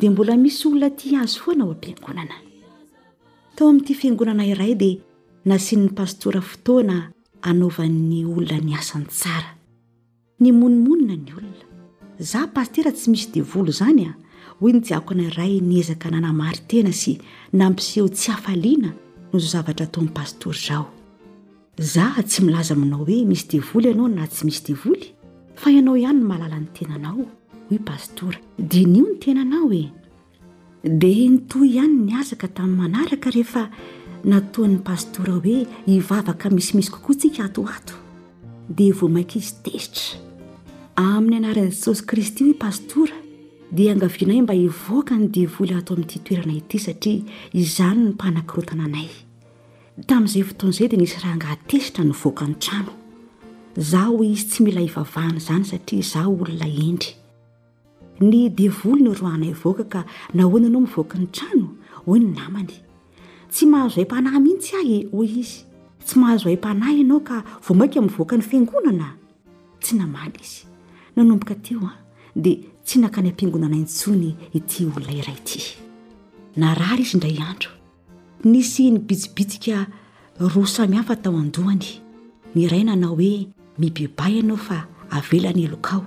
dia mbola misy olona tia azy foana ao am-piangonana. Tao amin'ity fiangonana iray dia nasian'ny pastora fotoana hanaovan'ny olona ny asany tsara. Nimonomonona ny olona. Izaho pasitera tsy misy devoly izany a! hoy ny diakona iray niezaka nanamari-tena sy nampiseho tsy hafaliana noho izao zavatra ataon'i pastora izao. Za tsy milaza aminao hoe misy devoly ianao na tsy misy devoly fa ianao ihany no mahalala ny tenanao, hoy Pastora. Diniho ny tenanao e! Dia nitohy ihany ny asa ka tamin'ny manaraka rehefa nataon'ny Pastora hoe hivavaka misimisy kokoa isika ato ho ato dia vao mainka hisy tezitra. Amin'ny anaran'i Jesosy Kristy hoy Pastora dia iangavianay mba hivoaka ny devoly ato amin'ity toerana ity satria izany no mpanakorontana anay. Tamin'izay fotoana izay dia nisy rangahy tezitra nivoaka ny trano. Izaho hoy izy tsy mila hivavahana izany satria izaho olona hendry. Ny devoly no roahanay hivoaka ka nahoana ianao mivoaka ny trano? hoy ny namany. Tsy mahazo aim-panahy mihitsy ahy hoy izy. Tsy mahazo aim-panahy ianao ka vao mainka mivoaka ny fiangonana? Tsy namaly izy. Nanomboka teo dia tsy nankany am-piangonana intsony ity olona iray ity. Narary izy indray andro Nisy nibitsibitsika roa samy hafa tao an-dohany. Ny iray nanao hoe, Mibebaha ianao fa avela ny lokao.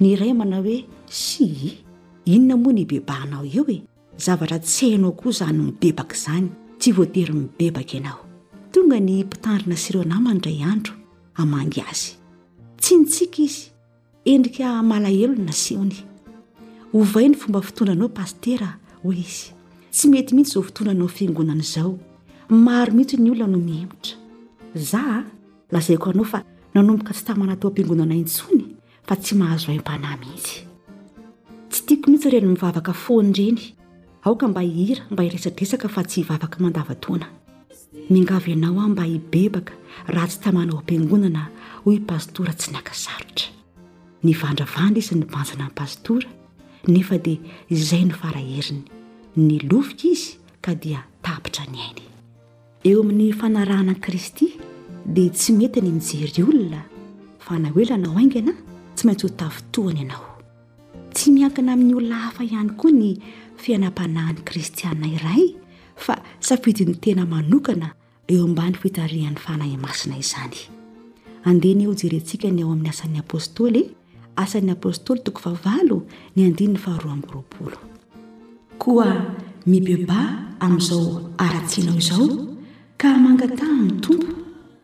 Ny iray manao hoe, Sii, inona moa no ibebahanao eo e? Zavatra tsy hainao koa izany no mibebaka izany, tsy voatery mibebaka ianao. Tonga ny mpitandrina sy ireo namany indray andro hamangy azy. Tsy nitsiky izy. Endrika malahelo ny nasehony. Ovay ny fomba fitondranao Pasitera hoy izy. Tsy mety mihitsy izao fitondranao fiangonana izao. Maro mihitsy ny olona no mihemotra. Za a, lazaiko anao fa nanomboka tsy tamana tao am-piangonana intsony fa tsy mahazo aim-panahy mihitsy. Tsy tiako mihitsy ireny mivavaka foana ireny. Aoka mba hihira, mba hiresadresaka fa tsy hivavaka mandavan-taona. Miangavy anao aho mba hibebaka raha tsy tamana ao am-piangonana, hoy i Pastora tsy naka sarotra. Nivandravandra izy nibanjina an'i Pastora, nefa dia izay no fara heriny. Nilofika izy ka dia tapitra ny ainy. Eo amin'ny fanarahana an'i Kristy dia tsy mety ny mijery olona, fa na ho ela na ho haingana tsy maintsy ho tafintohina ianao. Tsy miankina amin'ny olona hafa ihany koa ny fiainam-panahin'ny kristiana iray fa safidin'ny tena manokana eo ambany fitarihan'ny Fanahy Masina izany. Andiany eo jerentsika ny ao amin'ny asan'ny Apôstôly, asan'ny Apôstôly toko fahavalo ny andininy faharoa amby roapolo. Koa mibebaha amin'izao haratsianao izao ka mangataha amin'ny Tompo,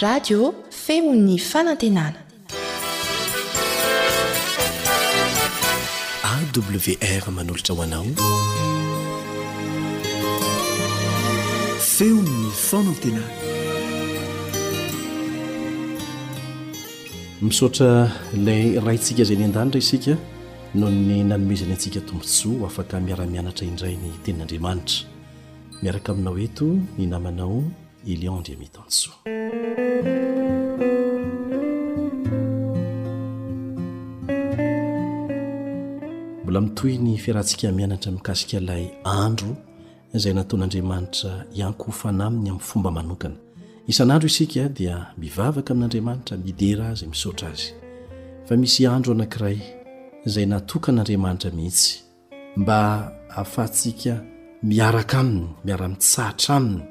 Radio feon'ny fanantenana. AWR manolotra ho anao. Feon'ny fanantenana. Misaotra ilay raintsika izay ny an-danitra isika. noho ny nanomezany antsika tombontsoa afaka miara-mianatra indray ny tenin'Andriamanitra. Miaraka aminao eto ny namanao Elion Andriamitansoa. Mbola mitohy ny fiarahantsika mianatra mikasika ilay andro izay nataon'Andriamanitra hiankohofana aminy amin'ny fomba manokana. Isan'andro isika dia mivavaka amin'Andriamanitra, midera azy, misaotra azy. Fa misy andro anankiray izay natokan'Andriamanitra mihitsy mba hahafahantsika miaraka aminy, miara-mitsahatra aminy,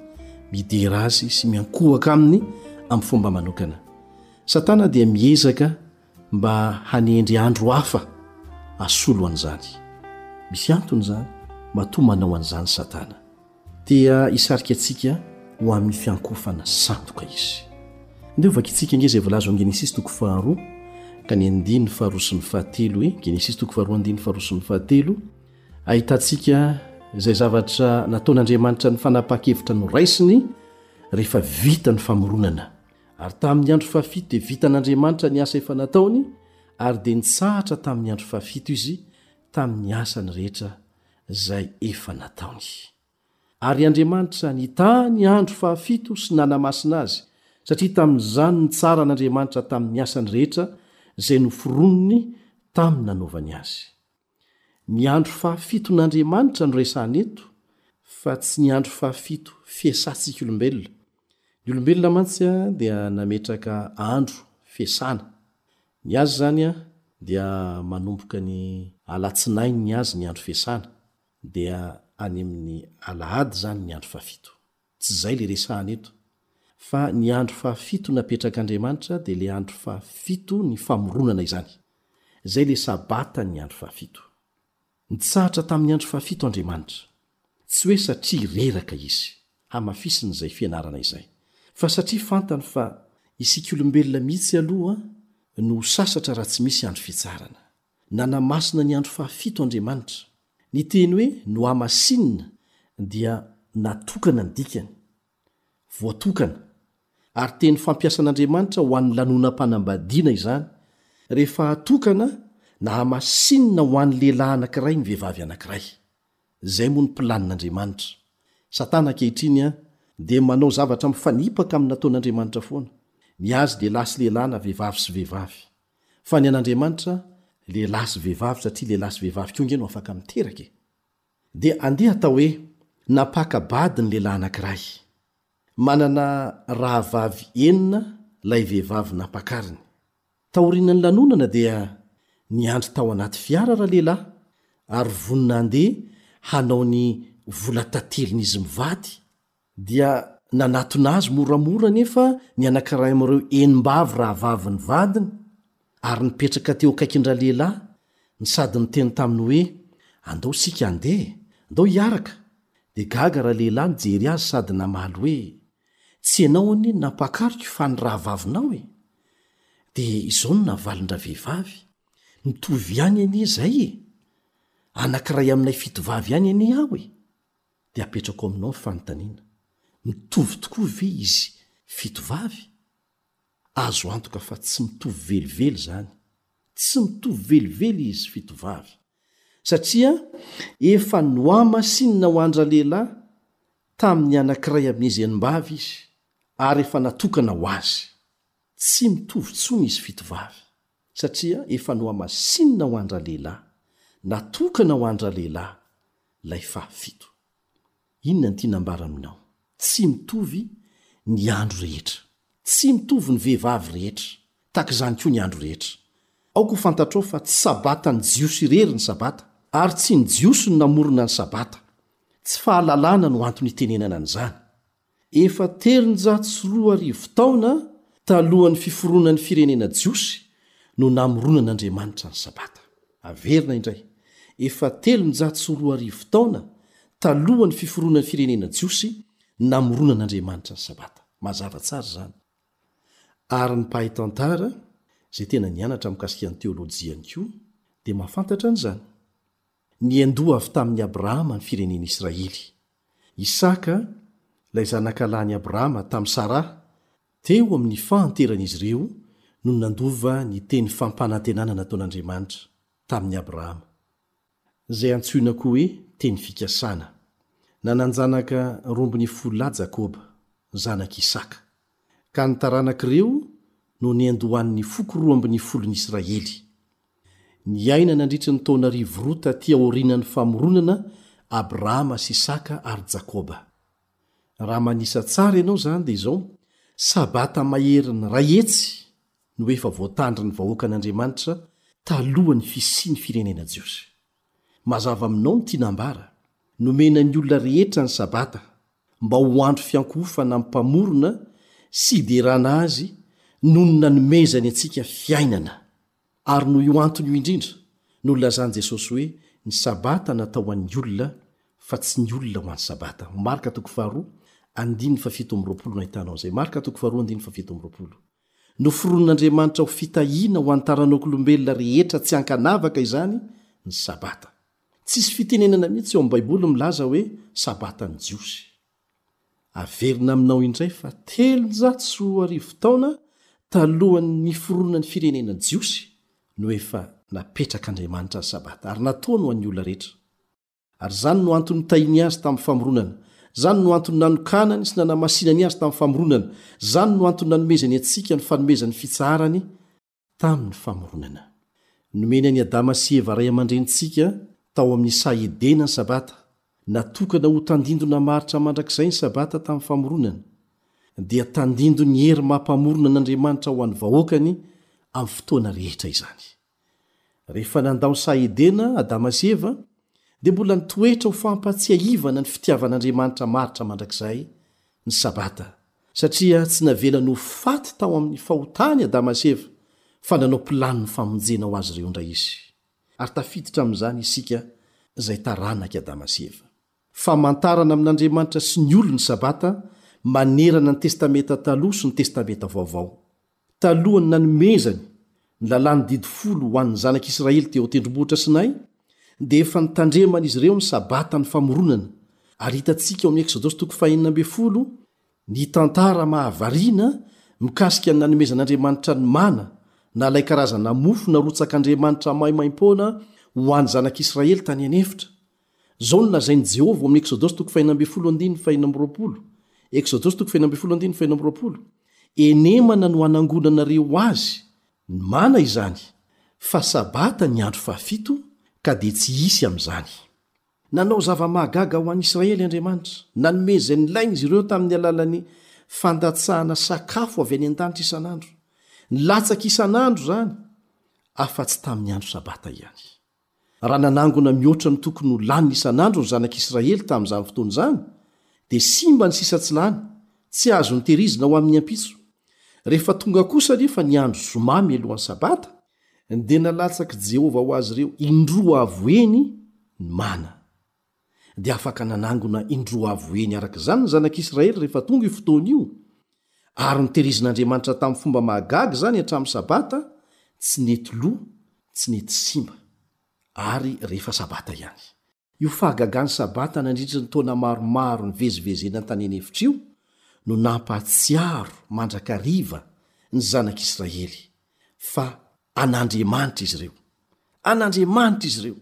midera azy sy miankohoka aminy amin'ny fomba manokana. Satana dia miezaka mba hanendry andro hafa hasolo an'izany. Misy antony izany matoa manao an'izany Satana. Te-ha hisarika antsika ho amin'ny fiankofana sandoka izy. Ndeha hovakintsika ange izay voalaza ao amin'ny Genesisy toko faharoa ka ny andininy faharoa sy ny fahatelo e. Genesisy toko faharoa andininy faharoa sy ny fahatelo. Ahitantsika izay zavatra nataon'Andriamanitra ny fanapahan-kevitra noraisiny rehefa vita ny famoronana. Ary tamin'ny andro fahafito dia vitan'Andriamanitra ny asa efa nataony, ary dia nitsahatra tamin'ny andro fahafito izy tamin'ny asany rehetra izay efa nataony. Ary Andriamanitra nitaha ny andro fahafito sy nanamasina azy, satria tamin'izany nitsara an'Andriamanitra tamin'ny asany rehetra izay noforoniny tamin'ny nanaovany azy. Ny andro fahafiton'Andriamanitra no resahana eto fa tsy ny andro fahafito fiasan-tsik'olombelona. Ny olombelona mantsy dia nametraka andro fiasana. Ny azy izany dia manomboka ny alatsinainy ny azy ny andro fiasana, dia any amin'ny alahady izany ny andro fahafito. Tsy izay ilay resahana eto. Fa ny andro fahafito napetrak'Andriamanitra dia ilay andro fahafito ny famoronana izany. Izay ilay Sabata ny andro fahafito. Nitsahatra tamin'ny andro fahafito Andriamanitra. Tsy hoe satria reraka Izy, hamafisiny izay fianarana izay. Fa satria fantany fa isika olombelona mihitsy aloha no ho sasatra raha tsy misy andro fitsaharana. Nanamasina ny andro fahafito Andriamanitra. Ny teny hoe nohamasinina dia natokana ny dikany, voatokana, ary teny fampiasan'Andriamanitra ho an'ny lanonam-panambadiana izany, rehefa hatokana na hamasinina ho an'ny lehilahy anankiray ny vehivavy anankiray. Izay moa ny planin'Andriamanitra. Satana ankehitriny an, dia manao zavatra mifanipaka amin'ny nataon'Andriamanitra foana. Ny azy dia lahy sy lehilahy na vehivavy sy vehivavy. Fa ny an'Andriamanitra, lehilahy sy vehivavy, satria lehilahy sy vehivavy koa ange no afaka miteraka e! dia andeha atao hoe nampaka-bady ny lehilahy anankiray. Manana rahavavy enina ilay vehivavy nampakariny. Taorian'ny lanonana dia niandry tao anaty fiara ralehilahy ary vonona handeha hanao ny vola tatelin'izy mivady Dia nanatona azy moramora anefa ny anankiray amin'ireo enimbavy rahavavin'ny vadiny, ary nipetraka teo akaikin-dralehilahy ny sady niteny taminy hoe, Andao isika handeha e! Andao hiaraka! Dia gaga ralehilahy nijery azy sady namaly hoe, Tsy ianao anie no nampakariko fa ny rahavavinao e! Dia izao no navalin-dravehivavy, Mitovy ihany anie izay e! Anankiray aminay fito vavy ihany anie aho e! dia apetrako aminao ny fanontaniana, mitovy tokoa ve izy fito vavy? Azo antoka fa tsy mitovy velively izany. Tsy mitovy velively izy fito vavy. Satria efa nohamasinina ho an-dralehilahy tamin'ny anankiray amin'izy enim-bavy izy, ary efa natokana ho azy. Tsy mitovy intsony izy fito vavy. Satria efa nohamasinina ho an-dralehilahy, natokana ho an-dralehilahy, ilay fahafito. Inona no tiana ambara aminao? Tsy mitovy ny andro rehetra. Tsy mitovy ny vehivavy rehetra. Tahaka izany koa ny andro rehetra. Aoka ho fantatrao fa tsy Sabatan'ny Jiosy irery ny Sabata, ary tsy ny Jiosy no namorona ny Sabata. Tsy fahalalana no antony itenenana an'izany. Efa telonjato sy roa arivo taona talohan'ny fiforonan'ny firenena jiosy no namoronan'Andriamanitra ny Sabata. Averina indray, efa telonjato sy roa arivo taona talohan'ny fiforonan'ny firenena jiosy no namoronan'Andriamanitra ny Sabata. Mazava tsara izany. Ary ny mpahay tantara, izay tena nianatra mikasika ny teolojia ihany koa, dia mahafantatra an'izany. Niandoha avy tamin'i Abrahama ny firenen'Israely, Isaka, ilay zanakalahin'i Abrahama tamin'i Saraha, teo amin'ny fahanteran'izy ireo no nandova ny teny fampanantenana nataon'Andriamanitra tamin'i Abrahama, izay antsoina koa hoe teny fikasana. Nanan-janaka roa ambin'ny folo lahy Jakoba, zanak'i Isaka. Ka ny taranak'ireo no niandohan'ny foko roa ambin'ny folon'i Israely. Niaina nandritry ny taona arivo roa tatỳ aorianan'ny famoronana Abrahama sy Isaka ary Jakoba. Raha manisa tsara ianao izany dia izao, Sabata maherin'ny iray hetsy no efa voatandrin'ny vahoakan'Andriamanitra talohan'ny fisian'ny firenena jiosy. Mazava aminao ny tiana ambara. Nomena ny olona rehetra ny Sabata mba ho andro fiankohofana amin'ny Mpamorona sy hiderana Azy noho ny nanomezany antsika fiainana. Ary noho io antony io indrindra no nilazan'i Jesosy hoe ny Sabata natao ho an'ny olona fa tsy ny olona ho an'ny Sabata. Marka toko faharoa andininy fahafito amby roapolo no ahitanao izay. Marka toko faharoa andininy fahafito amby roapolo. Noforonin'Andriamanitra ho fitahiana ho an'ny taranaok'olombelona rehetra tsy ankanavaka izany ny Sabata. Tsisy fitenenana mihitsy eo amin'ny Baiboly milaza hoe Sabatan'ny Jiosy. Averina aminao indray fa telonjato sy roa arivo taona talohan'ny niforonan'ny firenena jiosy no efa napetrak'Andriamanitra ny Sabata ary nataony ho an'ny olona rehetra. Ary izany no antony nitahiny azy tamin'ny famoronana, izany no antony nanokanany sy nanamasinany azy tamin'ny famoronana, izany no antony nanomezany antsika ny fanomezan'ny fitsaharany tamin'ny famoronana. Nomeny an'i Adama sy Eva ray aman-drenintsika tao amin'ny saha Edena ny Sabata, natokana ho tandindona maharitra mandrakizay ny Sabata tamin'ny famoronana, dia tandindon'ny hery maha-mpamorona an'Andriamanitra ho an'ny vahoakany amin'ny fotoana rehetra izany. Rehefa nandao saha Edena Adama sy Eva, dia mbola nitoetra ho fampahatsiahivana ny fitiavan'Andriamanitra maritra mandrakizay ny Sabata, satria tsy navelany ho faty tao amin'ny fahotany Adama sy Eva, fa nanao planon'ny famonjena ho azy ireo indray Izy. Ary tafiditra amin'izany isika izay taranak'i Adama sy Eva. Famantarana amin'Andriamanitra sy ny olony ny Sabata manerana ny Testamenta Taloha sy ny Testamenta Vaovao. Talohan'ny nanomezany ny Lalàn'ny Didy Folo ho an'ny Zanak'i Israely teo an-tendrombohitra Sinay, dia efa nitandreman'izy ireo ny Sabatan'ny Famoronana, ary hitantsika ao amin'ny Ekzodosy toko fahenina ambin'ny folo ny tantara mahavariana mikasika ny nanomezan'Andriamanitra ny mana, na ilay karazana mofo narotsak'Andriamanitra maimaim-poana ho an'ny Zanak'i Israely tany an'efitra. Izao no lazain'i Jehovah ao amin'ny Eksodosy toko faheno ambin'ny folo andininy faheno amby roapolo, Eksodosy toko faheno ambin'ny folo andininy faheno amby roapolo, Enemana no hanangonanareo ho azy ny mana izany, fa Sabata ny andro fahafito, ka dia tsy hisy amin'izany. Nanao zava-mahagaga ho an'ny Israely Andriamanitra. Nanome izay nilainy izy ireo tamin'ny alalan'ny fandatsahana sakafo avy any an-danitra isan'andro. Nilatsaka isan'andro izany, afa-tsy tamin'ny andro Sabata ihany. Raha nanangona mihoatra ny tokony ho laniny isan'andro ny zanak'i Israely tamin'izany fotoana izany, dia simba ny sisa tsy lany, tsy azo notehirizina ho amin'ny ampitso. Rehefa tonga kosa anefa ny andro zoma mialohan'ny Sabata, dia nalatsak'i Jehovah ho azy ireo indroa avo heny ny mana. dia afaka nanangona indroa avo heny araka izany ny Zanak'i Israely rehefa tonga io fotoana io, ary noteirizin-Andriamanitra tamin'ny fomba mahagaga izany hatramin'ny Sabata, tsy nety lo, tsy nety simba, ary rehefa Sabata ihany. Io fahagagan'ny Sabata nandritra ny taona maromaro nivezivezena an-tanena efitra io no nampahatsiaro mandrakariva ny Zanak'i Israely fa an'Andriamanitra izy ireo. An'Andriamanitra izy ireo!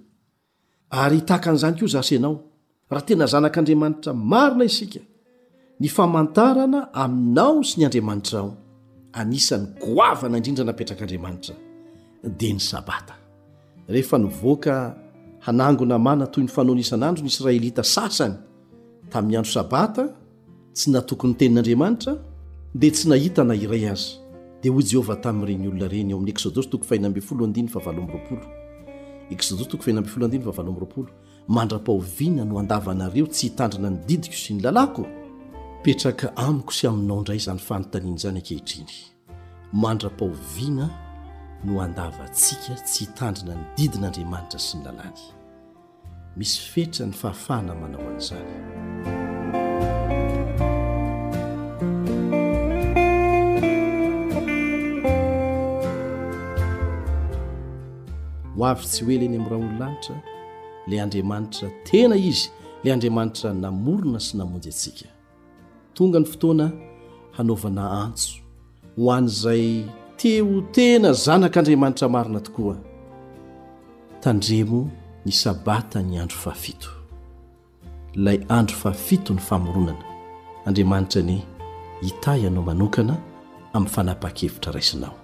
Ary tahaka an'izany koa izaho sy ianao, raha tena zanak'Andriamanitra marina isika, ny famantarana aminao sy ny Andriamanitrao, anisan'ny goavana indrindra napetrak'Andriamanitra, dia ny Sabata. Rehefa nivoaka hanangona mana toy ny fanaony isan'andro ny Israelita sasany tamin'ny andro Sabata, Tsy natoky ny Tenin'Andriamanitra, dia tsy nahita na iray aza. Dia hoy Jehovah tamin'ireny olona ireny, ao amin'ny Eksodosy toko fahena ambin'ny folo andininy fahavalo amby roapolo, Eksodosy toko fahena ambin'ny folo andininy fahavalo amby roapolo, Mandra-pahoviana no handavanareo tsy hitandrina ny didiko sy ny lalàko? Petraka amiko sy aminao indray izany fanontaniana izany ankehitriny. Mandra-pao vina no handavantsika tsy hitandrina ny didin'Andriamanitra sy ny lalàny? Misy fetra ny fahafahana manao an'izany. Ho avy tsy ho ela eny amin'ny rahon'ny lanitra ilay Andriamanitra tena izy, ilay Andriamanitra namorona sy namonjy antsika. Tonga ny fotoana hanaovana antso ho an'izay te ho tena zanak'Andriamanitra marina tokoa. Tandremo ny sabata ny andro fahafito. Ilay andro fahafito ny famoronana. Andriamanitra anie hitahy anao manokana amin'ny fanapahan-kevitra raisinao.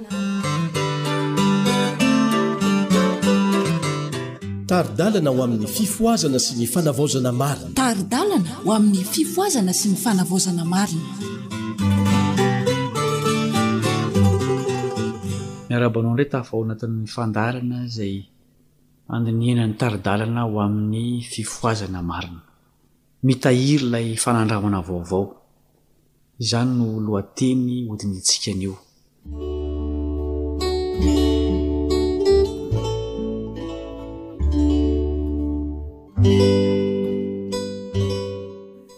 Tari-dalana ho amin'ny fifohazana sy ny fanavaozana marina. Tari-dalana ho amin'ny fifohazana sy ny fanavaozana marina. Miarahaba anao indray Tafa ao anatin'ny fandaharana izay handinihana ny tari-dalana ho amin'ny fifohazana marina. Mitahiry ilay fanandramana vaovao. Izany no lohateny hodinihintsika anio.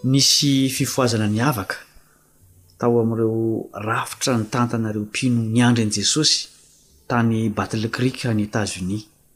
Nisy fifohazana niavaka tao amin'ireo rafitra nitantana ireo mpino niandry an'i Jesosy tany Battle Creek, any Etazonia.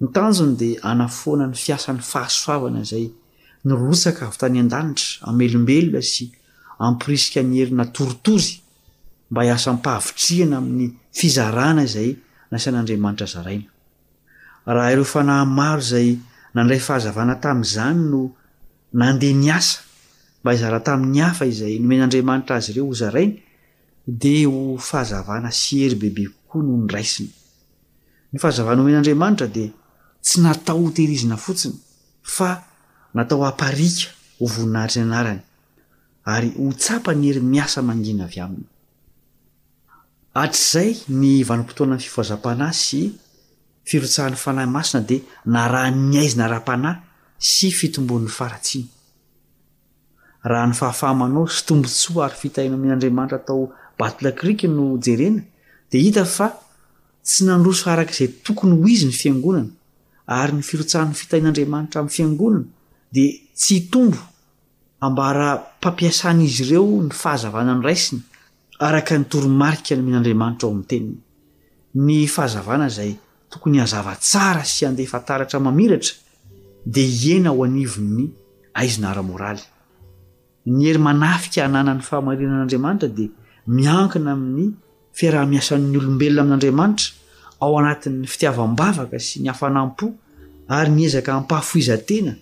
Ny tanjony dia hanafoana ny fiasan'ny fahasoavana izay nirotsaka avy tany an-danitra hamelombelona sy hampirisika ny hery natoritozy mba hiasa am-pahavitrihana amin'ny fizarana izay nasain'Andriamanitra zaraina. Raha ireo fanahy maro izay nandray fahazavana tamin'izany no nandeha niasa mba hizara tamin'ny hafa izay nomen'Andriamanitra azy ireo hozarainy dia ho fahazavana sy hery bebe kokoa no noraisiny. Ny fahazavana omen'Andriamanitra dia tsy natao hotehirizina fotsiny fa natao hapariaka ho voninahitry ny anarany ary ho tsapan'ny hery miasa mangina avy aminy. Hatrizay ny vanim-potoanan'ny fifohazam-panahy sy firotsahan'ny Fanahy Masina dia narahan'ny aizina ara-panahy sy fitombon'ny faharatsiana. Raha ny fahafaha-manao sy tombontsoa ary fitahiana omen'Andriamanitra tao Battle-Creek no jerena, dia hita fa tsy nandroso araka izay tokony ho izy ny Fiangonana, ary ny firotsahan'ny fitahian'Andriamanitra amin'ny Fiangonana dia tsy hitombo ambara-pampiasan'izy ireo ny fahazavana noraisiny araka ny toromarika nomen'Andriamanitra ao amin'ny Teniny, ny fahazavana izay Tokony hazava tsara sy handefa taratra mamiratra dia hihena ao anivon'ny aizina ara-moraly. Ny hery manafika ananan'ny fahamarinan'Andriamanitra dia miankina amin'ny fiaraha-miasan'ny olombelona amin'Andriamanitra ao anatin'ny fitiavam-bavaka sy ny hafanam-po ary ny ezaka hampahafoizan-tena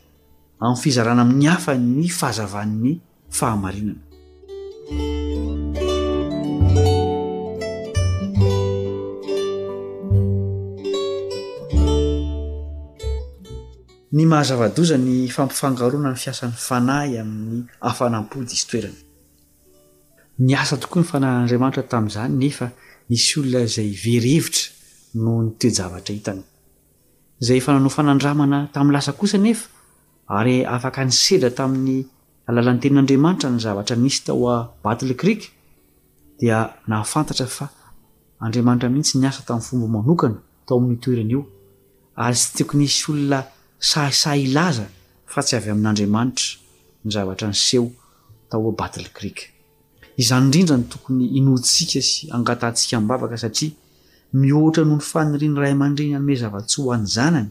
amin'ny fizarana amin'ny hafa ny fahazavan'ny fahamarinana. Ny maha zava-doza ny fampifangaroana ny fiasan'ny fanahy amin'ny hafanam-po diso toerana. Niasa tokoa ny fananan'Andriamanitra tamin'izany, nefa nisy olona izay very hevitra noho ny toe-javatra hitany. Izay efa nanao fanandramana tamin'ny lasa kosa anefa ary afaka nisedra tamin'ny alalan'ny Tenin'Andriamanitra ny zavatra nisy tao Battle Creek, dia nahafantatra fa Andriamanitra mihitsy niasa tamin'ny fomba manokana tao amin'io toerana io, ary tsy tokony hisy olona sahisahy hilaza fa tsy avy amin'Andriamanitra ny zavatra niseho tao Battle Creek. Izany indrindra no tokony inoantsika sy angatahantsika am-bavaka, satria mihoatra noho ny fanirian'ny ray aman-dreny hanome zava-tsoa ho an'ny zanany,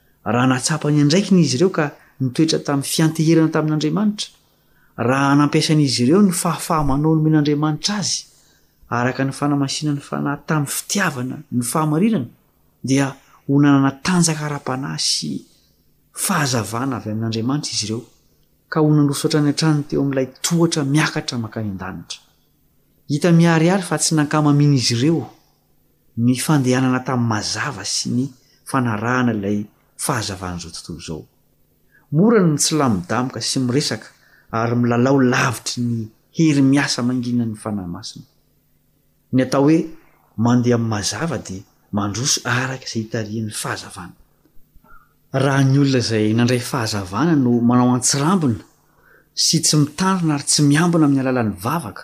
Raha nahatsapa ny andraikiny izy ireo ka nitoetra tamin'ny fianteherana tamin'Andriamanitra, raha nampiasain'izy ireo ny fahafaha-manao nomen'Andriamanitra azy araka ny fanamasinan'ny Fanahy tamin'ny fitiavana ny fahamarinana, dia ho nanana tanjaka ara-panahy sy fahazavana avy amin'Andriamanitra izy ireo, ka ho nandroso hatrany hatrany teo amin'ilay tohatra miakatra mankany an-danitra. Hita miharihary fa tsy nankamamin'izy ireo ny fandehanana tamin'ny mazava sy ny fanarahana ilay fahazavan'izao tontolo izao. Mora ny mitsilamidamoka sy miresaka ary milalao lavitry ny hery miasa manginan'ny Fanahy Masina. Ny atao hoe mandeha amin'ny mazava dia mandroso araka izay itarihan'ny fahazavana. Raha ny olona izay nandray fahazavana no manao antsirambina sy tsy mitandrina ary tsy miambina amin'ny alalan'ny vavaka,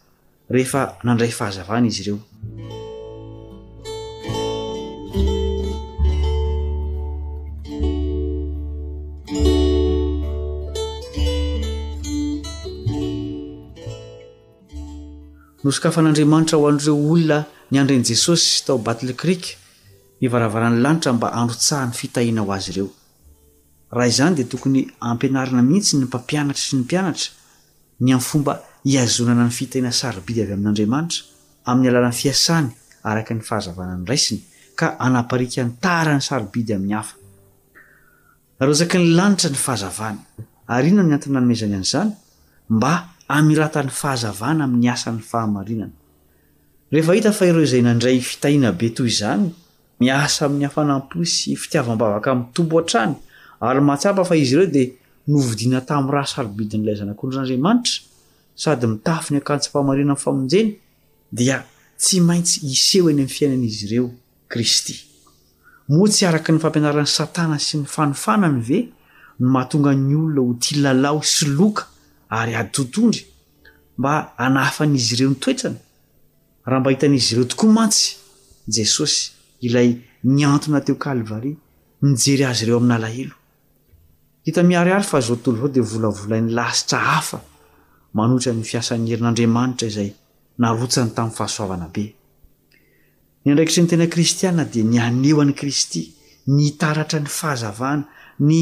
rehefa nandray fahazavana izy ireo. Nosokafan'Andriamanitra ho an'ireo olona niandry an'i Jesosy tao Battle Creek ny varavaran'ny lanitra mba handrotsahany fitahiana ho azy ireo. Raha izany dia tokony hampianarina mihitsy ny mpampianatra sy ny mpianatra ny amin'ny fomba hihazonana ny fitahiana sarobidy avy amin'Andriamanitra amin'ny alalan'ny fiasany araka ny fahazavana noraisiny, ka hanaparitany tara ny sarobidy amin'ny hafa. Narotsaky ny lanitra ny fahazavany. Ary inona ny antony nanomezany an'izany? Mba hanoratan'ny fahazavana amin'ny asan'ny fahamarinana. Rehefa hita fa ireo izay nandray fitahiana be toy izany miasa amin'ny hafanam-po sy fitiavam-bavaka amin'ny Tompo hatrany, ary mahatsapa fa izy ireo dia novidiana tamin'ny ra sarobidin'ilay Zanak'ondrin'Andriamanitra, sady mitafy ny akanjom-pahamarinan'ny famonjena, dia tsy maintsy hiseho eny amin'ny fiainan'izy ireo Kristy. Moa tsy araka ny fampianaran'i Satana sy ny fanofanany ve no mahatonga ny olona ho tia lalao sy loka ary ady totondry, mba hanafan'izy ireo ny toetrany? Raha mba hitan'izy ireo tokoa mantsy Jesosy, ilay nihantona teo Kalvary, nijery azy ireo amin'alahelo. Hita miharihary fa izao tontolo izao dia volavolain'ny lasitra hafa manohitra ny fiasan'ny herin'Andriamanitra izay narotsany tamin'ny fahasoavana be. Ny andraikitry ny tena kristiana dia ny haneho an'i Kristy, ny hitaratra ny fahazavana, ny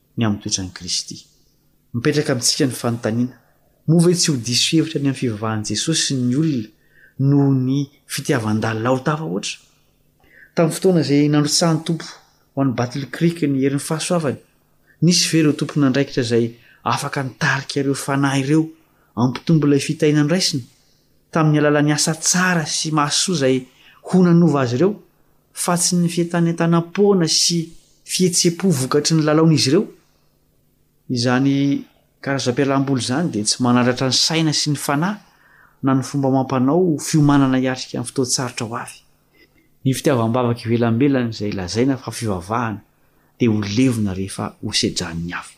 ny amin'ny toetran'i Kristy. Mipetraka amintsika ny fanontaniana, Moa ve tsy ho diso hevitra ny amin'ny fivavahan'i Jesosy ny olona noho ny fitiavan-dalina ho tafahoatra? Tamin'ny fotoana izay nandrotsahan'ny Tompo ho any Battle Creek ny herin'ny fahasoavany, nisy ve ireo tompon'andraikitra izay afaka nitarika ireo fanahy ireo hampitombo ilay fitahiana noraisina? tamin'ny alalan'ny asa tsara sy mahasoa izay ho nanova azy ireo, fa tsy ny fientanentanam-poana sy fihetsem-po vokatry ny lalaon'izy ireo. Izany karazam-pialam-boly izany dia tsy manandratra ny saina sy ny fanahy na ny fomba amam-panao fiomanana hiatrika ny fotoan-tsarotra ho avy. Ny fitiavam-bavaka ivelambelany izay lazaina fa fivavahana dia ho levona rehefa hosedran'ny hafa.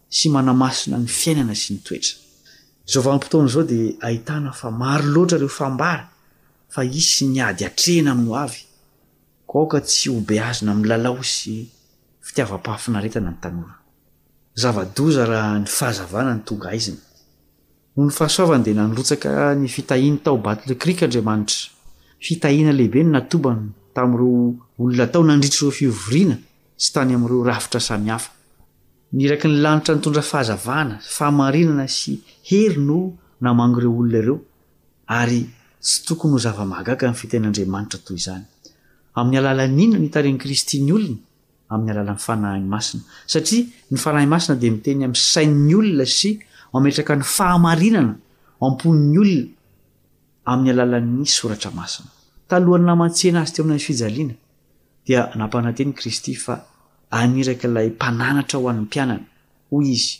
sy manamasina ny fiainana sy ny toetra. Izao vanim-potoana izao dia ahitana fa maro loatra ireo fambara fa hisy ny ady atrehina amin'ny hoavy, koa aoka tsy hobeazina amin'ny lalao sy fitiavam-pahafinaretana ny tanora. Zava-doza raha ny fahazavana no tonga aizina. Noho ny fahasoavany dia nanrotsaka ny fitahiany tao Battle Creek Andriamanitra. Fitahiana lehibe no natobany tamin'ireo olona tao nandritra ireo fivoriana sy tany amin'ireo rafitra samihafa. Ny iraky ny lanitra nitondra fahazavana, fahamarinana sy hery no namango ireo olona ireo, ary tsy tokony ho zava-mahagaga ny fitahian'Andriamanitra toy izany. Amin'ny alalan'inona no hitarihan'i Kristy ny olony? amin'ny alalan'ny Fanahy Masina, satria ny Fanahy Masina dia miteny amin'ny sain'ny olona sy mametraka ny fahamarinana ao am-pon'ny olona amin'ny alalan'ny Soratra Masina. Talohan'ny namantsihena Azy teo amin'ny fijaliana, dia nampanantenin'i Kristy fa haniraka ilay Mpananatra ho an'ny mpianany. Hoy Izy.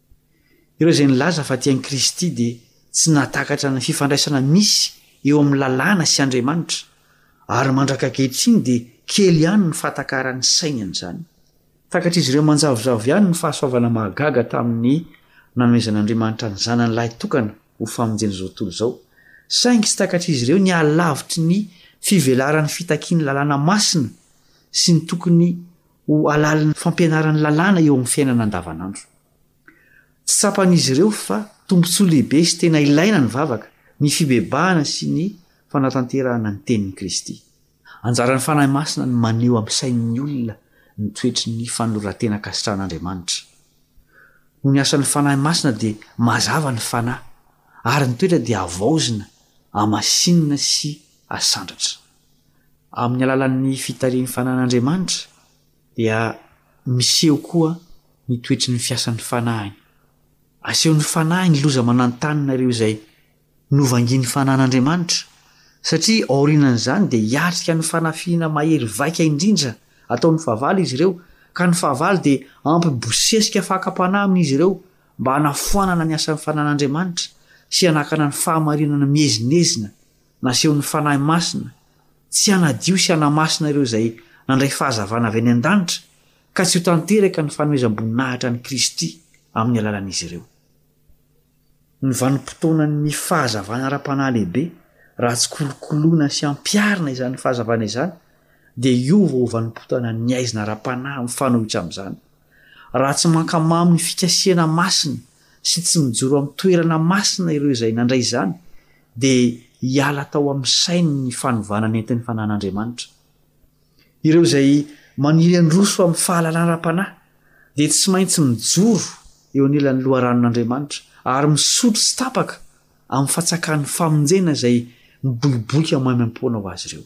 Ireo izay nilaza fa tia an'i Kristy dia tsy nahatakatra ny fifandraisana misy eo amin'ny lalàna sy Andriamanitra, ary mandraka ankehitriny dia kely ihany ny fahatakaran'ny sainy an'izany. Takatr'izy ireo manjavozavo ihany ny fahasoavana mahagaga tamin'ny nanomezan'Andriamanitra ny Zanany lahitokana ho famonjen'izao tontolo izao, saingy tsy takatr'izy ireo ny hahalavitry ny fivelaran'ny fitakian'ny lalàna masina sy ny tokony ho halalin'ny fampianaran'ny lalàna eo amin'ny fiainana andavanandro. Tsy tsapan'izy ireo fa tombontsoa lehibe sy tena ilaina ny vavaka, ny fibebahana sy ny fanatanterahana ny tenin'i Kristy. Anjaran'ny Fanahy Masina ny maneho amin'ny sain'ny olona ny toetry ny fanoloran-tena ankasitrahan'Andriamanitra. Noho ny asan'ny Fanahy Masina dia mazava ny Fanahy, ary ny toetra dia havaozina, hamasinina sy hasandratra. Amin'ny alalan'ny fitarihin'ny Fanahin'Andriamanitra dia miseho koa ny toetry ny fiasan'ny Fanahiny. Asehon'ny Fanahy ny loza mananontanona ireo izay novangian'ny Fanahin'Andriamanitra, satria aorianan'izany dia hiatrika ny fanafihana mahery vaika indrindra ataon'ny fahavalo izy ireo, ka ny fahavalo dia hampibosesika fakam-panahy amin'izy ireo mba hanafoanana ny asan'ny Fanahin'Andriamanitra sy hanakana ny fahamarinana miezinezina Nasehon'ny Fanahy Masina tsy hanadio sy hanamasina ireo izay nandray fahazavana avy any an-danitra ka tsy ho tanteraka ny fanomezam-boninahitra an'i Kristy amin'ny alalan'izy ireo. Ny vanim-potoanan'ny fahazavana ara-panahy lehibe, raha tsy kolokoloina sy ampiharina izany fahazavana izany, dia hiova ho vanim-potoanan'ny aizina ara-panahy mifanohitra amin'izany. Raha tsy mankamamy ny fikasihana masina sy tsy mijoro amin'ny toerana masina ireo izay nandray izany, dia hiala tao amin'ny sainy ny fanovana nentin'ny Fanahin'Andriamanitra. Ireo izay maniry handroso amin'ny fahalalana ara-panahy dia tsy maintsy mijoro eo anilan'ny loharanon'Andriamanitra ary misotro tsy tapaka amin'ny fatsakan'ny famonjena izay miboiboika maimaim-poana ho azy ireo.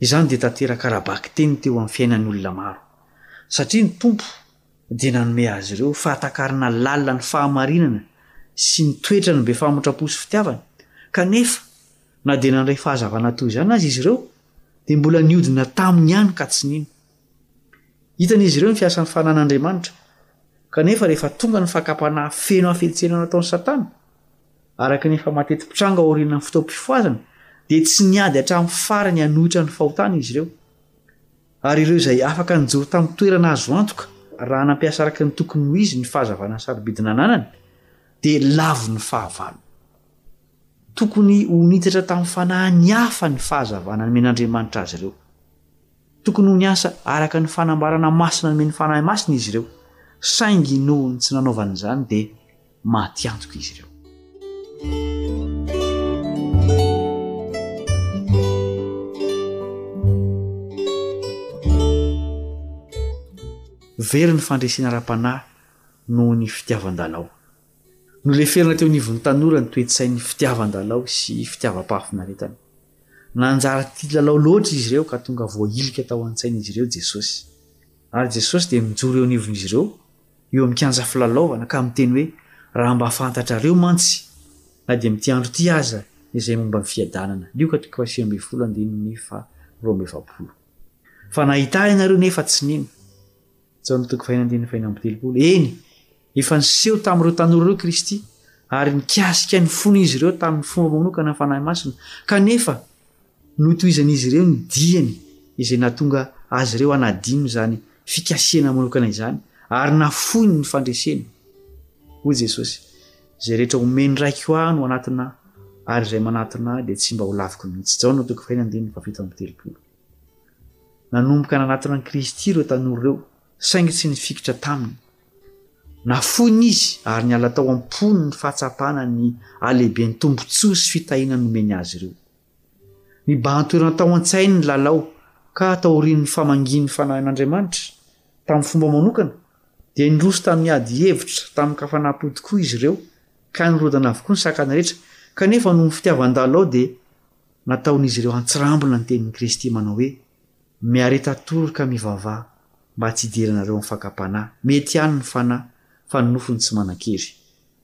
Izany dia tanteraka ara-bakiteny teo amin'ny fiainan'ny olona maro, satria ny Tompo dia nanome azy ireo fahatakarana lalina ny fahamarinana sy ny toetrany be famotram-po sy fitiavana. Kanefa, na dia nandray fahazavana toy izany aza izy ireo, dia mbola niodina taminy ihany ka tsy nino. Hitan'izy ireo ny fiasan'ny fanan'Andriamanitra, kanefa rehefa tonga ny fakam-panahy feno hafetsena nataon'i Satana, araka ny efa mateti-pitranga aorian'ny fotoam-pifohazana, dia tsy niady hatramin'ny farany hanohitra ny fahotana izy ireo. Ary ireo izay afaka nijoro tamin'ny toerana azo antoka raha nampiasa araka ny tokony ho izy ny fahazavana sarobidy nananany, dia lavon'ny fahavalo. Tokony ho nitatra tamin'ny fanahy ny hafa ny fahazavana nomen'Andriamanitra azy ireo. Tokony ho niasa araka ny fanambarana masina nomen'ny Fanahy Masina izy ireo, saingy noho ny tsy nanaovany izany dia maty antoka izy ireo. Very ny fandresena ara-panahy noho ny fitiavan-dalao. Noleferina teo anivon'ny tanora ny toe-tsain'ny fitiavan-dalao sy fitiavam-pahafinaretana. Nanjary tia lalao loatra izy ireo ka tonga voahilika tao an-tsain'izy ireo Jesosy. Ary Jesosy dia mijoro eo anivon'izy ireo, eo amin'ny kianja filalaovana, ka miteny hoe, Raha mba fantatrareo mantsy, na dia amin'ity andro ity aza, izay momba ny fiadanana. Lioka toko fahasivy ambin'ny folo andininy faharoa amby efapolo. Fa nahita Ahy ianareo nefa tsy nino. Jaona toko fahenina andininy fahenina amby telopolo. Eny, Efa niseho tamin'ireo tanora ireo Kristy, ary nikasika ny fon'izy ireo tamin'ny fomba manokana ny Fanahy Masina, kanefa notohizan'izy ireo ny diany izay nahatonga azy ireo hanadino izany fikasihana manokana izany, ary nafoiny ny fandreseny. Hoy Jesosy, Izay rehetra omen'ny Raiko Ahy no hanatona Ahy, ary izay manatona Ahy dia tsy mba ho laviko mihitsy. Jaona toko fahiny andininy fahafito amby telopolo. Nanomboka nanatona an'i Kristy ireo tanora ireo. Saingy tsy nifikitra taminy. Nafoiny izy ary niala tao am-pony ny fahatsapana ny halehiben'ny tombontsoa sy fitahiana nomeny azy ireo. Nibahan-toerana tao an-tsainy ny lalao ka taorian'ny famangian'ny fanahin'Andriamanitra tamin'ny fomba manokana dia niroso tamin'ny ady hevitra tamin-kafanam-po tokoa izy ireo ka nirodana avokoa ny sakana rehetra kanefa noho ny fitiavan-dalao dia nataon'izy ireo antsirambina ny tenin'i Kristy manao hoe Miareta atoroka mivavaha mba tsy hidiranareo amin'ny fakam-panahy. Mety ihany ny fanahy, fa ny nofo no tsy manan-kery.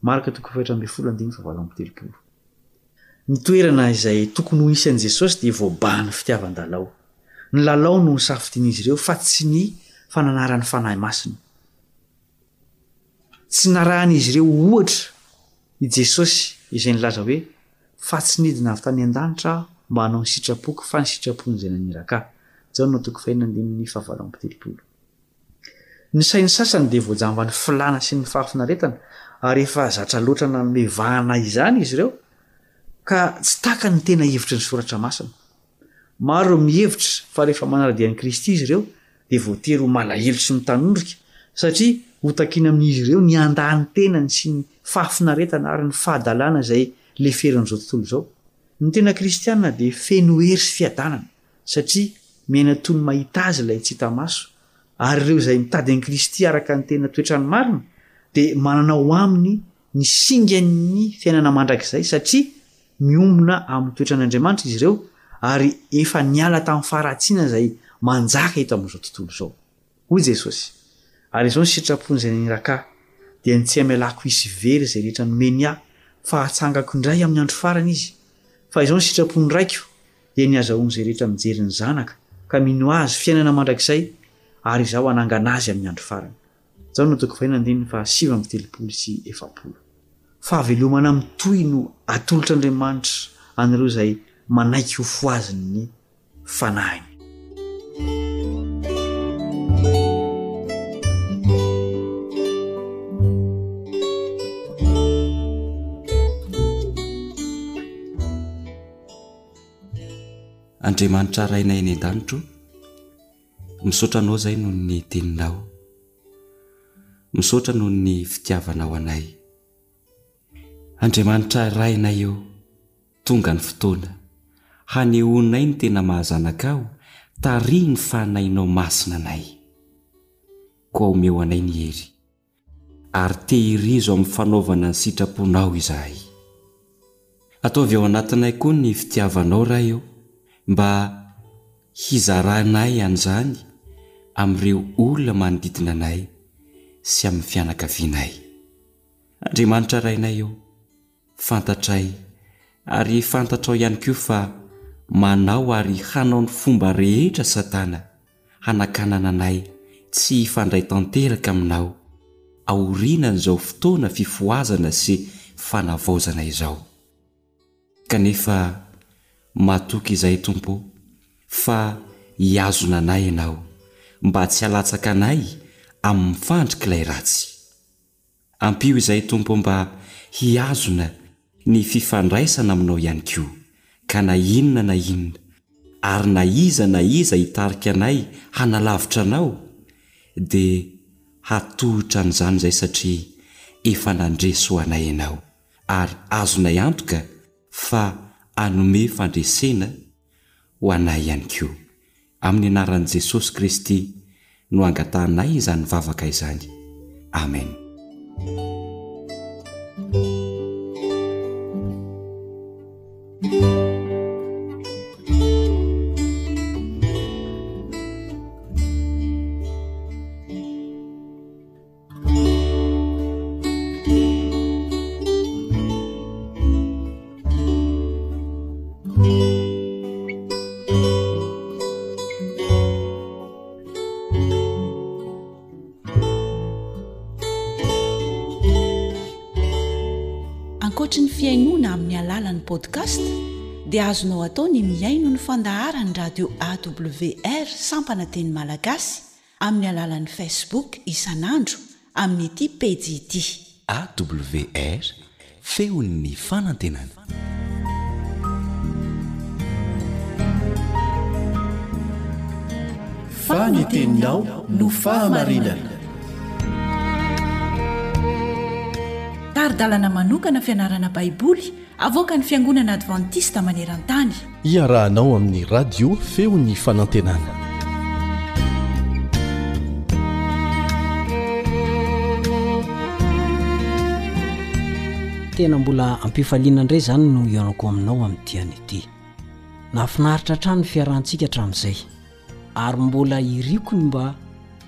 Marka toko fahefatra ambin'ny folo andininy fahavalo amby telopolo. Ny toerana izay tokony ho hisy an'i Jesosy dia voabahan'ny fitiavan-dalao. Ny lalao no nosafidian'izy ireo fa tsy ny fananaran'ny Fanahy Masina. Tsy narahan'izy ireo ohatra i Jesosy izay nilaza hoe, Fa tsy nidina avy tany an-danitra aho mba hanao ny sitrapoko fa ny sitrapon'izay naniraka ahy. Jaona toko fahenina andininy fahavalo amby telopolo. Ny sain'ny sasany dia voajamban'ny filàna sy ny fahafinaretana ary efa zatra loatra nanome vahana izany izy ireo ka tsy takany ny tena hevitry ny Soratra Masina. Maro no mihevitra fa rehefa manara-dia an'i Kristy izy ireo, dia voatery ho malahelo sy mitanondrika, satria hotakina amin'izy ireo ny handà ny tenany sy ny fahafinaretana ary ny fahadalana izay leferin'izao tontolo izao. Ny tena Kristianina dia feno hery sy fiadanana, satria miaina toy ny mahita Azy ilay tsy hita maso, ary ireo izay mitady an'i Kristy araka ny tena toetrany marina dia manana ao aminy ny singan'ny fiainana mandrakizay, satria Miombona amin'ny toetran'Andriamanitra izy ireo ary efa niala tamin'ny faharatsiana izay manjaka eto amin'izao tontolo izao. Hoy Jesosy, Ary izao ny sitrapon'izay naniraka Ahy, dia ny tsy hamelako hisy very izay rehetra nomeny Ahy, fa hatsangako indray amin'ny andro farany izy. Fa izao ny sitrapon'ny Raiko, dia ny hazahoan'izay rehetra mijery ny Zanaka, ka mino Azy, fiainana mandrakizay, ary Izaho hanangana azy amin'ny andro farany. Jaona toko fahenina andininy fahasivy amby telopolo sy efapolo Fahavelomana mitohy no atolotr'Andriamanitra an'ireo izay manaiky ho fohazin'ny fanahiny. Andriamanitra Rainay eny an-danitra ô, Misaotra anao zay noho ny teninao. Misaotra noho ny fitiavanao anay. Andriamanitra Rainay ô, tonga ny fotoana, hanehoanay ny tena maha zanakao, tarihin'ny fanahinao masina anay. Koa omeo anay ny hery. ary tehirizo amin'ny fanaovana ny sitraponao izahay. Ataovy ao anatinay koa ny fitiavanao, Ray ô, mba hizaranay an'izany amin'ireo olona manodidina anay sy amin'ny fianakavianay. Andriamanitra Rainay ô, Fantatray, ary fantatrao ihany koa fa manao ary hanao ny fomba rehetra Satana hanakanana anay tsy hifandray tanteraka aminao, aorianan'izao fotoana fifohazana sy fanavaozana izao. Kanefa matoky izay Tompo o, fa hihazona anay Ianao, mba tsy halatsaka anay amin'ny fandrik'ilay ratsy. Ampio izay Tompo mba hihazona ny fifandraisana aminao ihany koa, ka na inona na inona ary na iza na iza hitarika anay hanalavitra anao dia hatohitra an'izany izay satria efa nandresy ho anay ianao ary azonay antoka fa hanome fandresena ho anay ihany koa Amin'ny anaran'i Jesosy Kristy no angatahanay izany vavaka izany. Amen. Ankoatry ny fihainoana amin'ny alalan'ny podcast dia azonao atao ny mihaino ny fandaharan'ny radio awr sampana teny malagasy amin'ny alalan'ny Facebook isan'andro amin'ity pejy ity. AWR, Feon'ny fanantenana. Fa ny teninao no fahamarinana. Tari-dalana manokana fianarana Baiboly Avoakan'ny Fiangonana Advantista maneran-tany. Iarahanao amin'ny Radio Feon'ny Fanantenana. Tena mbola ampifaliana indray izany no hihaonako aminao amin'ny diany ity. Nahafinaritra hatrany ny fiarahantsika hatramin'izay. ary mbola iriako ny mba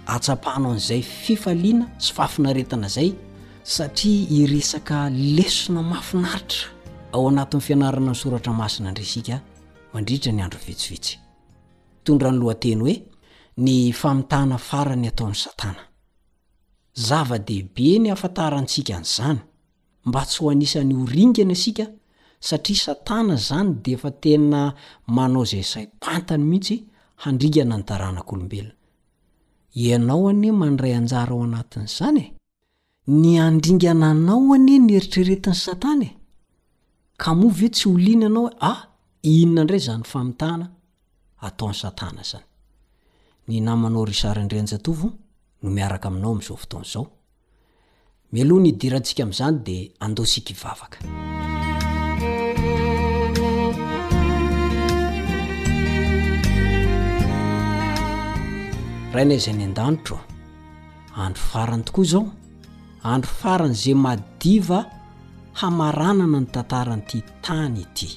atsapanao an'izay fifaliana sy fahafinaretana izay satria hiresaka lesona mafinaritra ao anatin'ny fianarana ny soratra masina indray isika mandritra ny andro vitsivitsy tondra ny lohateny hoe ny famitana farany ataon'ny satana zava-dehibe ny hafantarantsika an'izany mba tsy ho anisan'ny ho ringana isika satria Satana izany dia efa tena manao izay saim-pantany mihitsy handringana ny taranak'olombelona. Ianao anie mandray anjara ao anatin'izany e! Ny handringana anao anie ny eritreretin'i Satana e! Ka moa ve tsy ho liana ianao hoe ah, inona indray izany famitahana ataon'i Satana izany? Ny namanao Richard Andrianjatovo no miaraka aminao amin'izao fotoana izao. Mialoha ny hidirantsika amin'izany dia andao isika hivavaka. Rainay izay any an-danitra ô, andro farany tokoa izao, andro farany izay madiva hamaranana ny tantaran'ity tany ity.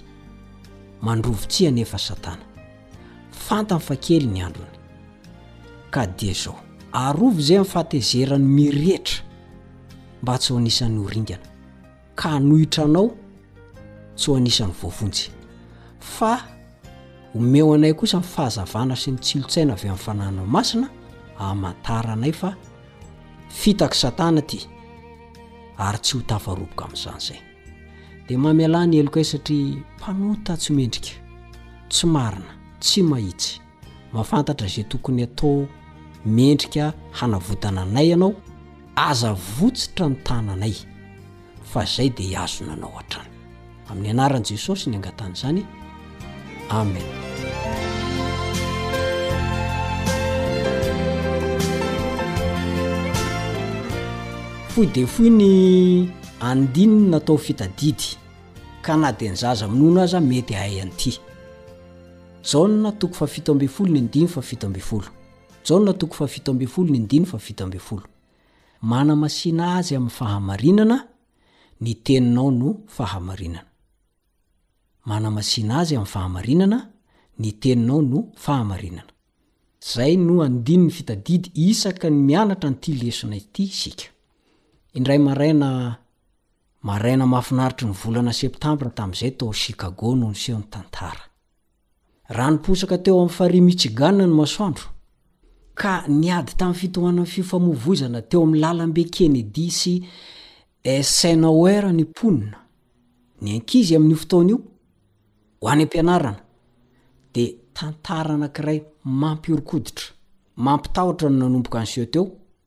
Mandrovi-tsihy anefa Satana. fantany fa kely ny androny ka dia zao arovy izay amin'ny fahatezerany mirehitra mba tsy ho anisan'ny horingana ka hanohitra anao tsy ho anisan'ny voavonjy fa omeo anay kosa ny fahazavana sy ny tsilotsaina avy amin'ny fananao masina amantaranay fa fitaky satana ty ary tsy ho tafaroboka amin'izany izay dia mamelà ny helokay satria mpanota tsy mendrika, tsy marina, tsy mahitsy. Mahafantatra izay tokony hatao mendrika hanavotana anay ianao, aza avotsotra ny tananay fa izay dia hihazona anao hatrany. Amin'ny anaran'i Jesosy no angatahana izany. Amena. Fohy dia fohy ny andininy natao fitadidy ka na dia ny zaza minono aza mety ahay an'ity. Jaona toko fahafito ambin'ny folo ny ndiny fahafito ambin'ny folo. Jaona toko fahafito ambin'ny folo ny ndiny fahafito ambin'ny folo. Manamasina azy amin'ny fahamarinana, ny teninao no fahamarinana. Manamasina azy amin'ny fahamarinana, ny teninao no fahamarinana. Izay no andininy fitadidy isaka ny mianatra an'ity lesona ity isika. Indray maraina maraina mahafinaritry ny volana septambra tamin'izay tao Chicago no niseho ny tantara. Raha niposaka teo amin'ny farihy Michigan ny masoandro, ka niady tamin'ny fitohanan'ny fifamoivoizana teo amin'ny Lalambe Kennedy sy Eisenhower ny mponina, ny ankizy amin'io fotoana io, ho any am-pianarana, dia tantara anankiray mampihoron-koditra, mampitahotra no nanomboka niseho teo,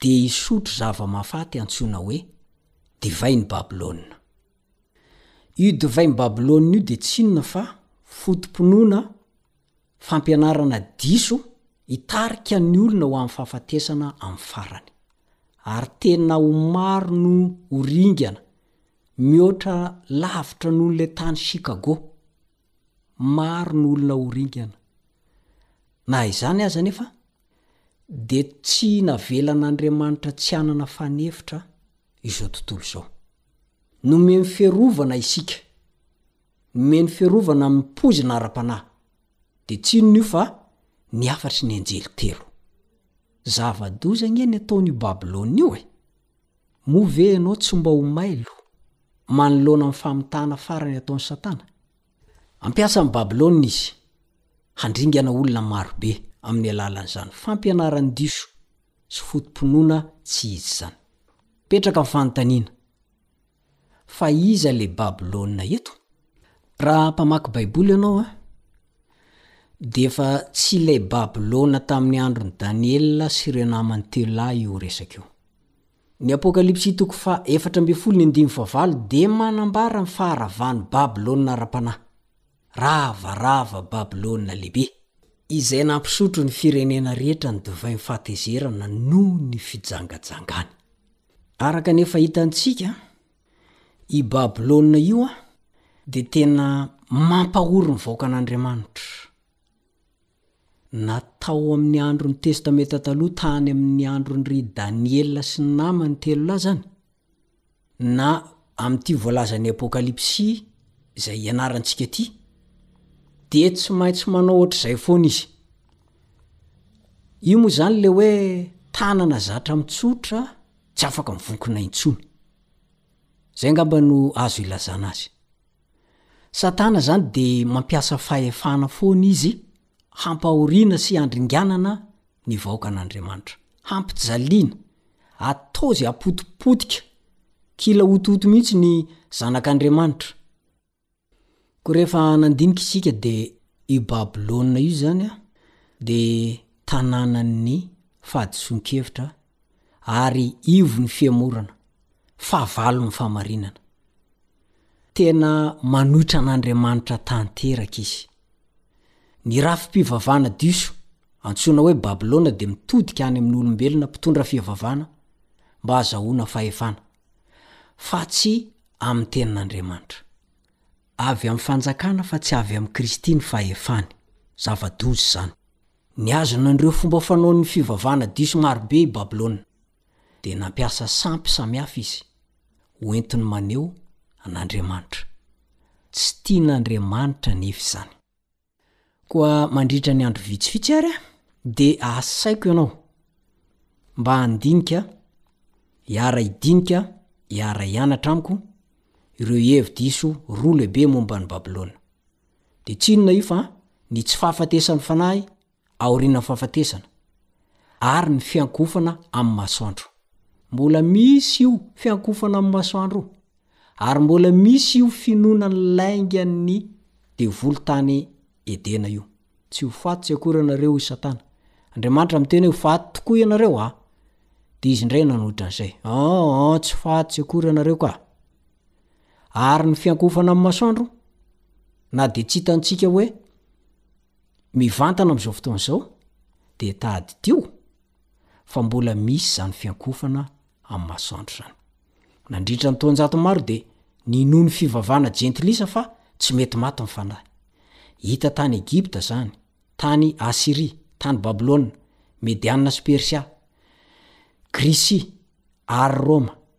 dia hisotro zava-mahafaty antsoina hoe divain'i Babylona. Io divain'i Babylona io dia tsy inona fa foto-pinoana fampianarana diso hitarika ny olona ho amin'ny fahafatesana amin'ny farany. Ary tena ho maro no ho ringana, mihoatra lavitra noho ilay tany Chicago. Maro no olona ho ringana. Na izany aza anefa, dia tsy navelan'Andriamanitra tsy hanana fanefitra izao tontolo izao. Nomeny fiarovana isika. Nomeny fiarovana amin'ny poizina ara-panahy. Dia tsy inona io fa ny hafatry ny anjely telo. Zava-doza ange ny ataon'io Babylona io e! Moa ve ianao tsy mba ho mailo manoloana ny famitahana farany ataon'i Satana? Hampiasa an'i Babylona izy handringana olona maro be amin'ny alalan'izany fampianarany diso sy foto-pinoana tsy izy izany. Mipetraka ny fanontaniana, Fa iza ilay Babylona eto? Raha mpamaky Baiboly ianao, dia efa tsy ilay Babylona tamin'ny andron'i Daniela sy ireo namany telo lahy io resaka io. Ny Apokalypsy toko faha efatra ambin'ny folo ny andininy faha valo dia manambara ny faharavan'i Babylona ara-panahy. Ravarava Babylona Lehibe, izay nampisotro ny firenena rehetra ny divain'ny fahatezerana noho ny fijangajangany. Araka ny efa hitantsika, io Babylona io dia tena mampahory ny vahoakan'Andriamanitra. Na tao amin'ny andron'ny Testamenta Taloha tany amin'ny andron-dry Daniela sy ny namany telo lahy izany, na amin'ity voalazan'ny Apokalypsy izay ianarantsika ity, dia tsy maintsy manao hoatr'izay foana izy. Io moa izany ilay hoe tanana zatra mitsotra tsy afaka mivonkona intsony. Izay angamba no azo ilazana azy. Satana izany dia mampiasa fahefana foana izy hampahoriana sy handringanana ny vahoakan'Andriamanitra, hampijaliana, ataozy hapotipotika, kila hotohoto mihitsy ny zanak'Andriamanitra. Koa rehefa nandinika isika dia io Babylona io izany dia tanànan'ny fahadisoan-kevitra ary ivo ny fihemorana, fahavalo ny fahamarinana. Tena manohitra an'Andriamanitra tanteraka izy. Ny rafi-pivavahana diso, antsoina hoe Babylona dia mitodika any amin'ny olombelona mpitondra fivavahana mba hazahoana fahefana, fa tsy amin'ny Tenin'Andriamanitra. Avy amin'ny fanjakana fa tsy avy amin'i Kristy ny fahefany. Zava-doza izany. Nihazona an'ireo fomba fanaon'ny fivavahana diso maro be i Babylona, dia nampiasa sampy samihafa izy ho entiny maneho an'Andriamanitra. Tsy tian'Andriamanitra anefa izany. Koa mandritra ny andro vitsivitsy àry dia asaiko ianao mba handinika, hiara-hidinika, hiara-hianatra amiko ireo hevi-diso roa lehibe momba an'i Babylona, dia tsy inona io fa ny tsy fahafatesan'ny fanahy aorianan'ny fahafatesana, ary ny fiankohofana amin'ny masoandro. Mbola misy io fiankohofana amin'ny masoandro io, ary mbola misy io finoana ny laingan'ny devoly tany Edena io. Tsy ho faty tsy akory ianareo, hoy Satana. Andriamanitra miteny hoe, Ho faty tokoa ianareo, a! Dia izy indray nanohitra an'izay, Aa, aa, tsy faty tsy akory ianareo ka! Ary ny fiankohofana amin'ny masoandro, na dia tsy hitantsika hoe mivantana amin'izao fotoana izao, dia tadidio fa mbola misy izany fiankohofana amin'ny masoandro izany. Nandritra ny taonjato maro dia ninoan'ny fivavahana jentilisa fa tsy mety maty ny fanahy. Hita tany Egypta izany, tany Asyria, tany Babylona, Mediana sy Persia, Grisia, ary Roma.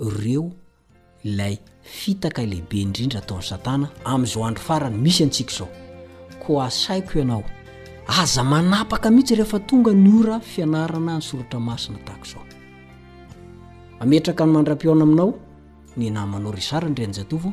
ireo ilay fitaka lehibe indrindra ataon'i Satana amin'izao andro farany misy antsika izao. Koa asaiko ianao, aza manapaka mihitsy rehefa tonga ny ora fianarana ny soratra masina tahaka izao. Ametraka ny mandra-pihaona aminao ny namanao Richard Andrianjatovo.